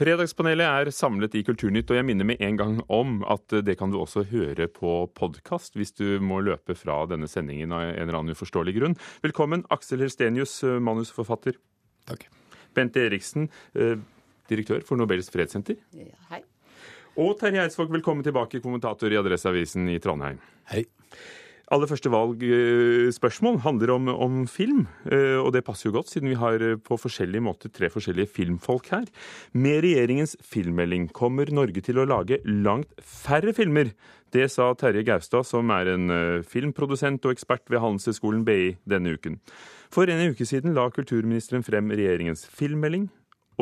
Fredagspanelet er samlet i Kulturnytt, og jeg minner med en gang om at det kan du også høre på podkast hvis du må løpe fra denne sendingen av en eller annen uforståelig grunn. Velkommen, Aksel Helstenius, manusforfatter. Takk. Bente Eriksen, eh, direktør for Nobels fredssenter. Ja, hei. Og Terje Eidsvåg, velkommen tilbake, kommentator i Adresseavisen i Trondheim. Hei. Aller første valgspørsmål handler om, om, film, eh, og det passer jo godt, siden vi har eh, på forskjellige måter tre forskjellige filmfolk her. Med regjeringens filmmelding kommer Norge til å lage langt færre filmer. Det sa Terje Gaustad, som er en eh, filmprodusent og ekspert ved Handelshøyskolen BI denne uken. For en uke siden la kulturministeren frem regjeringens filmmelding,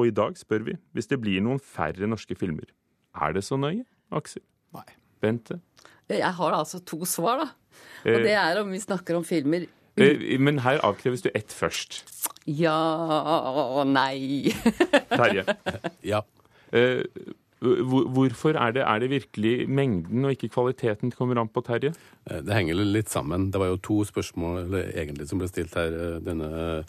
og i dag spør vi hvis det blir noen færre norske filmer. Er det så nøye, Aksel? Nei. Bente? Jeg har altså to svar, da. Og det er om vi snakker om filmer Eh, Men her avkreves du ett først. Ja og Nei. Terje. Ja. Hvor- Hvorfor er det, er det virkelig mengden og ikke kvaliteten som kommer an på, Terje? Eh, Det henger litt sammen. Det var jo to spørsmål egentlig som ble stilt her. Eh, Denne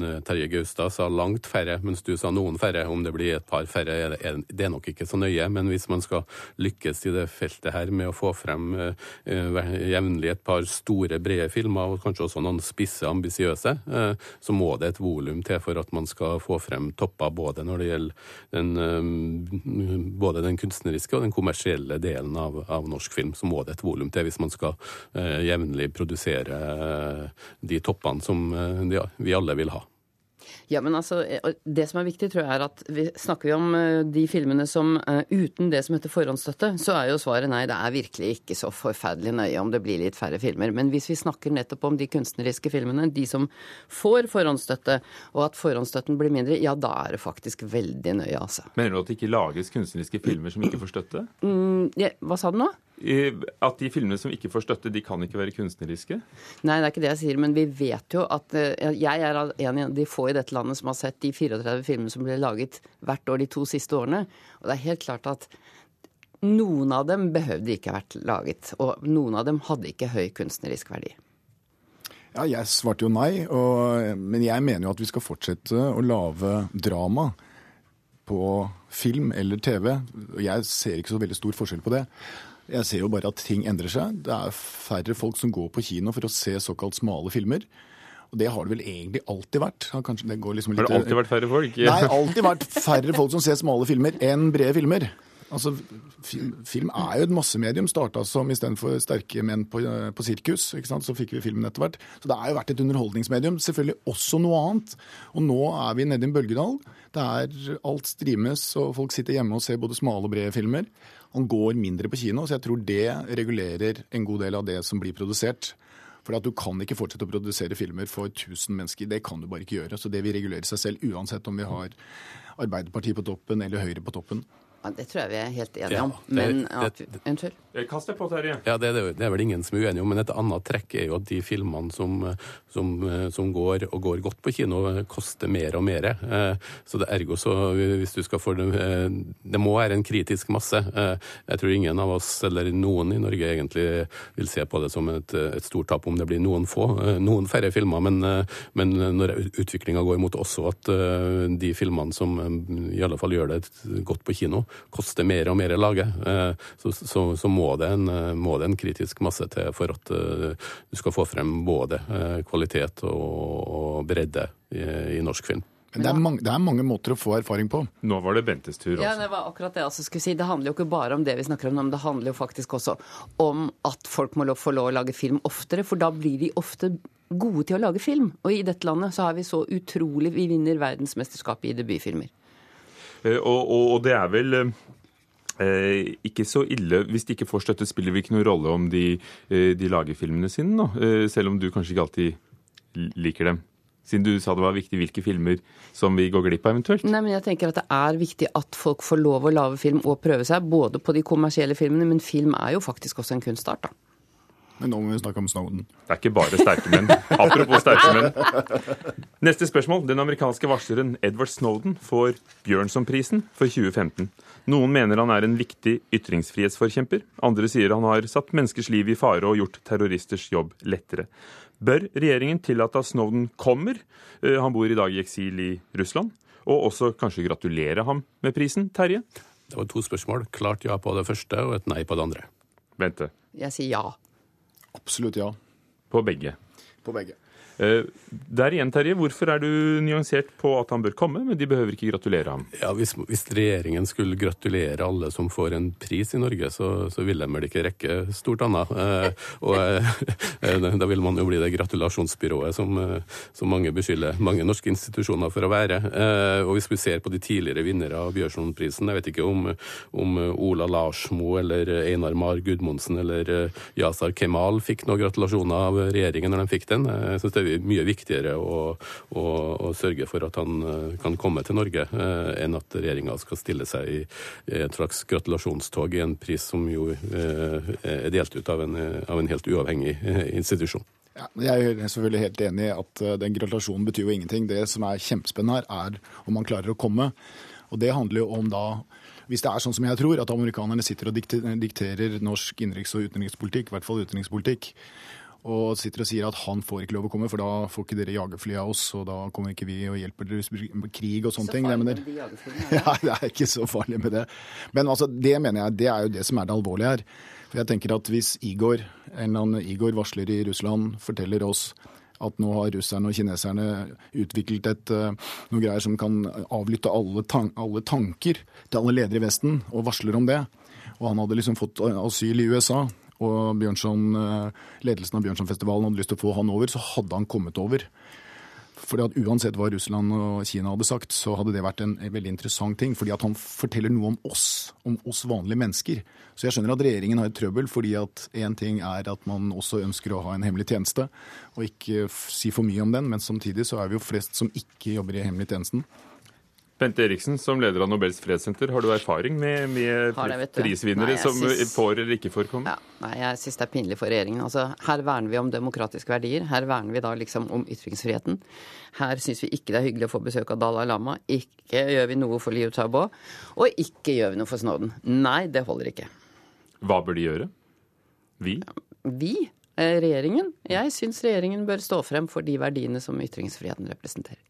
eh, Terje Gaustad sa langt færre, mens du sa noen færre. Om det blir et par færre, er det, er nok ikke så nøye. Men hvis man skal lykkes i det feltet her med å få frem jevnlig et par store, brede filmer, og kanskje også noen spisse, ambisiøse, så må det et volum til for at man skal få frem topper både når det gjelder den, både den kunstneriske og den kommersielle delen av, av norsk film. Så må det et volum til hvis man skal eh, jevnlig produsere eh, de toppene som eh, de, vi alle vil ha. Ja, men altså, eh, Det som er viktig, tror jeg er at vi snakker vi om eh, de filmene som eh, uten det som heter forhåndsstøtte, så er jo svaret nei, det er virkelig ikke så forferdelig nøye om det blir litt færre filmer. Men hvis vi snakker nettopp om de kunstneriske filmene, de som får forhåndsstøtte, og at forhåndsstøtten blir mindre, ja da er det faktisk veldig nøye, altså. Mener du at det ikke lages kunstneriske filmer som ikke får støtte? Mm, ja, hva sa du nå? Eh, At de filmene som ikke får støtte, de kan ikke være kunstneriske? Nei, det er ikke det jeg sier, men vi vet jo at eh, Jeg er en av de få i dette landet som har sett de 34 filmene som ble laget hvert år de to siste årene. Og det er helt klart at noen av dem behøvde ikke vært laget. Og noen av dem hadde ikke høy kunstnerisk verdi. Ja, jeg svarte jo nei, og, men jeg mener jo at vi skal fortsette å lage drama på film eller TV. Jeg ser ikke så veldig stor forskjell på det. Jeg ser jo bare at ting endrer seg. Det er færre folk som går på kino for å se såkalt smale filmer. Og det har det vel egentlig alltid vært. Kanskje det går liksom litt... Har det alltid vært færre folk? Nei, alltid vært færre folk som ser smale filmer enn brede filmer. Altså, film, film er jo et massemedium. Starta som istedenfor sterke menn på, på sirkus. Så fikk vi filmen etter hvert. Så det har jo vært et underholdningsmedium. Selvfølgelig også noe annet. Og nå er vi nede i en bølgedal. Det er alt streames, og folk sitter hjemme og ser både smale og brede filmer. Han går mindre på kino, så jeg tror det regulerer en god del av det som blir produsert. For at Du kan ikke fortsette å produsere filmer for 1000 mennesker. Det kan du bare ikke gjøre. Så det vil regulere seg selv, uansett om vi har Arbeiderpartiet på toppen eller Høyre på toppen. Ja, det tror jeg vi er helt enige Ja, om. det- Men det- at vi, Unnskyld. Kast deg på, Terje. Ja, det er, det det er vel ingen som er uenig om, men et annet trekk er jo at de filmene som, som, som går og går godt på kino, koster mer og mer. Eh, Så det ergo så hvis du skal få det eh, Det må være en kritisk masse. Eh, Jeg tror ingen av oss, eller noen i Norge, egentlig vil se på det som et, et stort tap om det blir noen få, noen færre filmer, men, men når utviklinga går mot også at de filmene som i alle fall gjør det godt på kino, koster mer og mer å lage, eh, så, så, så må, det en, eh, må det en kritisk masse til for at eh, du skal få frem både kvalitet og, og bredde i, i norsk film. Men det er, mange, det er mange måter å få erfaring på. Nå var det Bentes tur også. Ja, det var akkurat det jeg også skulle si. Det handler jo ikke bare om det vi snakker om, men det handler jo faktisk også om at folk må få lov å lage film oftere, for da blir de ofte gode til å lage film. Og i dette landet så er vi så utrolig Vi vinner verdensmesterskapet i debutfilmer. Eh, Og, og, og det er vel eh, ikke så ille Hvis de ikke får støtte, spiller det ikke noen rolle om de, eh, de lager filmene sine, nå. Eh, selv om du kanskje ikke alltid liker dem. Siden du sa det var viktig hvilke filmer som vi går glipp av eventuelt. Nei, men jeg tenker at det er viktig at folk får lov å lage film og prøve seg, både på de kommersielle filmene, men film er jo faktisk også en kunstart, da. Men nå må vi snakke om Snowden. Det er ikke bare sterke menn. Apropos sterke menn. Neste spørsmål. Den amerikanske varsleren Edward Snowden får Bjørnsonprisen for 2015. Noen mener han er en viktig ytringsfrihetsforkjemper. Andre sier han har satt menneskers liv i fare og gjort terroristers jobb lettere. Bør regjeringen tillate at Snowden kommer? Eh, Han bor i dag i eksil i Russland. og også kanskje gratulere ham med prisen. Terje? Det var to spørsmål. Klart ja på det første og et nei på det andre. Bente? Jeg sier ja. Absolutt ja. På begge. På begge. Eh, Der igjen, Terje, hvorfor er du nyansert på at han bør komme, men de behøver ikke gratulere ham? Ja, hvis, hvis regjeringen skulle gratulere alle som får en pris i Norge, så, så ville de vel ikke rekke stort annet. Eh, og eh, da vil man jo bli det gratulasjonsbyrået som, eh, som mange beskylder mange norske institusjoner for å være. Eh, og hvis vi ser på de tidligere vinnere av Bjørnsonprisen, jeg vet ikke om, om Ola Larsmo eller Einar Mar Gudmundsen eller Yazar Kemal fikk noen gratulasjoner av regjeringen når de fikk den. Jeg synes det mye viktigere å, å, å sørge for at han eh, kan komme til Norge, eh, enn at regjeringa skal stille seg i et slags gratulasjonstog i en pris som jo eh, er delt ut av en, av en helt uavhengig institusjon. Ja, jeg er selvfølgelig helt enig i at den gratulasjonen betyr jo ingenting. Det som er kjempespennende her, er om man klarer å komme. Og det handler jo om da hvis det er sånn som jeg tror, at amerikanerne sitter og dikterer norsk innenriks- og utenrikspolitikk, i hvert fall utenrikspolitikk, og sitter og sier at han får ikke lov å komme, for da får ikke dere jagerfly av oss, og da kommer ikke vi og hjelper dere med krig og sånne ting. Det jagerflyene? Ja, det er ikke så farlig med det. Men altså, det mener jeg, det er jo det som er det alvorlige her. For jeg tenker at hvis Igor, en eller annen Igor varsler i Russland, forteller oss at nå har russerne og kineserne utviklet et, noen greier som kan avlytte alle, tan alle tanker til alle ledere i Vesten, og varsler om det. Og han hadde liksom fått asyl i USA, og Bjørnson, eh, ledelsen av Bjørnsonfestivalen hadde lyst til å få han over, så hadde han kommet over. Fordi at Uansett hva Russland og Kina hadde sagt, så hadde det vært en, veldig interessant ting. Fordi at han forteller noe om oss, om oss vanlige mennesker. Så jeg skjønner at regjeringen har et trøbbel, fordi at én ting er at man også ønsker å ha en hemmelig tjeneste, og ikke si for mye om den, men samtidig så er vi jo flest som ikke jobber i hemmelig tjenesten. Bente Eriksen, som leder av Nobels fredssenter, har du erfaring med, med det, prisvinnere Nei, som syns- får eller ikke får komme? Ja, nei, jeg syns det er pinlig for regjeringen. Altså, her verner vi om demokratiske verdier. Her verner vi da liksom om ytringsfriheten. Her syns vi ikke det er hyggelig å få besøk av Dalai Lama. Ikke gjør vi noe for Liu Tabo. Og ikke gjør vi noe for Snowden. Nei, det holder ikke. Hva bør de gjøre? Vi? Vi, eh, regjeringen, jeg syns regjeringen bør stå frem for de verdiene som ytringsfriheten representerer.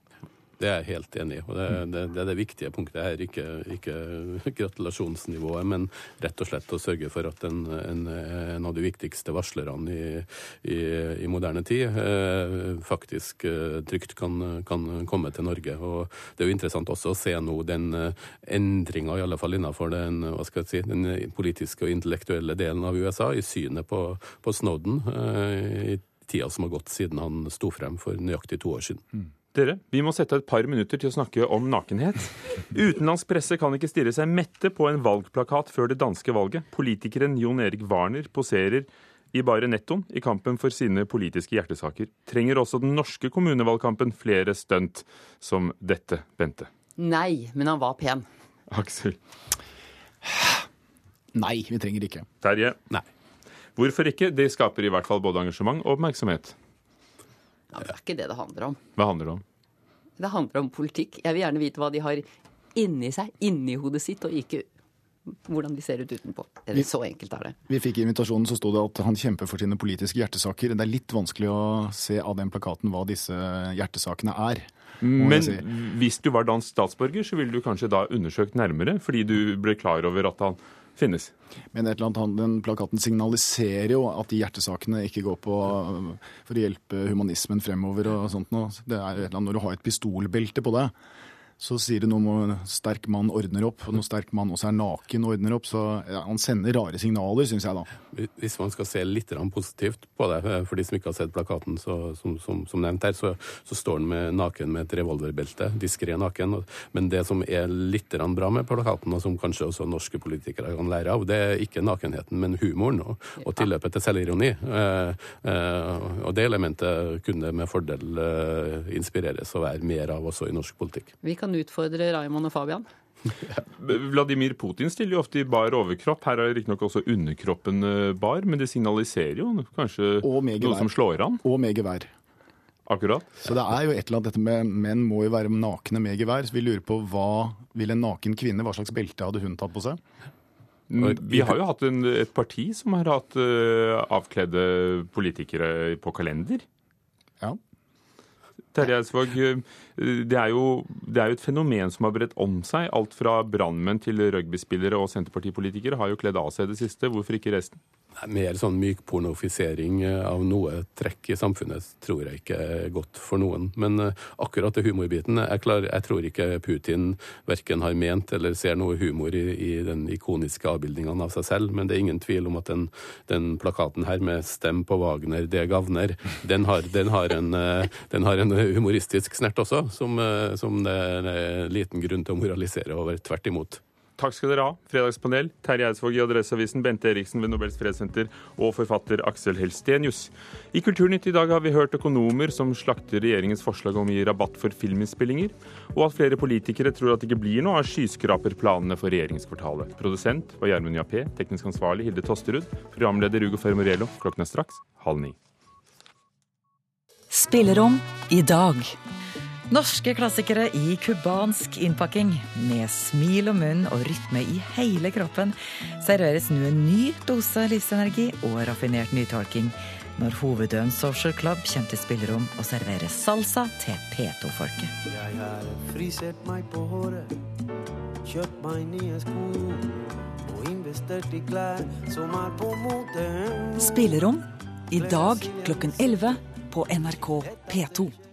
Det er jeg helt enig i. og Det, det, det er det viktige punktet her. Ikke, ikke gratulasjonsnivået, men rett og slett å sørge for at en, en, en av de viktigste varslerne i, i, i moderne tid eh, faktisk eh, trygt kan, kan komme til Norge. Og Det er jo interessant også å se nå den eh, endringa, i alle fall innenfor den, si, den politiske og intellektuelle delen av USA, i synet på, på Snowden eh, i tida som har gått siden han sto frem for nøyaktig to år siden. Dere, vi må sette av et par minutter til å snakke om nakenhet. Utenlandsk presse kan ikke stirre seg mette på en valgplakat før det danske valget. Politikeren Jon Erik Warner poserer i bare nettoen i kampen for sine politiske hjertesaker. Trenger også den norske kommunevalgkampen flere stunt som dette, Bente? Nei, men han var pen. Aksel? Nei, vi trenger ikke. Terje? Nei. Hvorfor ikke? Det skaper i hvert fall både engasjement og oppmerksomhet. Ja, det er ikke det det handler om. Hva handler det om? Det handler om politikk. Jeg vil gjerne vite hva de har inni seg, inni hodet sitt, og ikke hvordan de ser ut utenpå. Eller så enkelt er det. Vi fikk i invitasjonen så sto det at han kjemper for sine politiske hjertesaker. Det er litt vanskelig å se av den plakaten hva disse hjertesakene er. Men si. hvis du var dansk statsborger, så ville du kanskje da undersøkt nærmere, fordi du ble klar over at han finnes. Men et eller annet, den plakaten signaliserer jo at de hjertesakene ikke går på øh, for å hjelpe humanismen fremover og sånt noe. Det er et eller annet, når du har et pistolbelte på deg, så sier det noe om sterk mann ordner opp, og når sterk mann også er naken og ordner opp. Så ja, han sender rare signaler, syns jeg da. Hvis man skal se litt positivt på det, eh, for de som ikke har sett plakaten, så, som, som, som nevnt her, så, så står han med naken med et revolverbelte, diskré naken. Men det som er litt bra med plakaten, og som kanskje også norske politikere kan lære av, det er ikke nakenheten, men humoren og, og tilløpet til selvironi. Eh, eh, og det elementet kunne med fordel eh, inspireres og være mer av også i norsk politikk. Vi kan utfordre Raymond og Fabian. Vladimir Putin stiller jo ofte i bar overkropp. Her er riktignok også underkroppen eh, bar, men det signaliserer jo kanskje noe som slår an. Og med gevær. Akkurat. Så det er jo et eller annet dette med menn må jo være nakne med gevær. Så vi lurer på hva vil en naken kvinne, hva slags belte hadde hun tatt på seg? Mm, Vi har jo hatt en, et parti som har hatt uh, avkledde politikere på kalender. Ja. Terje Eidsvåg, det er, jo, det er jo et fenomen som har bredt om seg. Alt fra brannmenn til rugbyspillere og senterpartipolitikere har jo kledd av seg det siste. Hvorfor ikke resten? Mer sånn mykpornofisering av noe trekk i samfunnet tror jeg ikke er godt for noen. Men akkurat det humorbiten jeg, klar, jeg tror ikke Putin verken har ment eller ser noe humor i, i den ikoniske avbildningen av seg selv. Men det er ingen tvil om at den, den plakaten her med 'Stem på Wagner, det gavner', den har, den har, en, den har en, humoristisk snert også, som, som det er liten grunn til å moralisere over. Tvert imot. Takk skal dere ha, Fredagspanel, Terje Eidsvåg i Adresseavisen, Bente Eriksen ved Nobels fredssenter og forfatter Aksel Helstenius. I Kulturnytt i dag har vi hørt økonomer som slakter regjeringens forslag om å gi rabatt for filminnspillinger, og at flere politikere tror at det ikke blir noe av skyskraperplanene for regjeringskvartalet. Produsent var Gjermund Jappé, teknisk ansvarlig Hilde Tosterud, programleder Ugo Fermorello. Klokken er straks halv ni. Spillerom i dag. Norske klassikere i cubansk innpakking. Med smil og munn og rytme i hele kroppen serveres nå en ny dose livsenergi og raffinert nytolking når hovedøen Social Club kommer til spillerom og serverer salsa til P2-folket. Jeg har frisert meg på håret, kjøpt meg nye sko og investert i klær som er på mote. Spillerom i dag klokken 11 på NRK P2.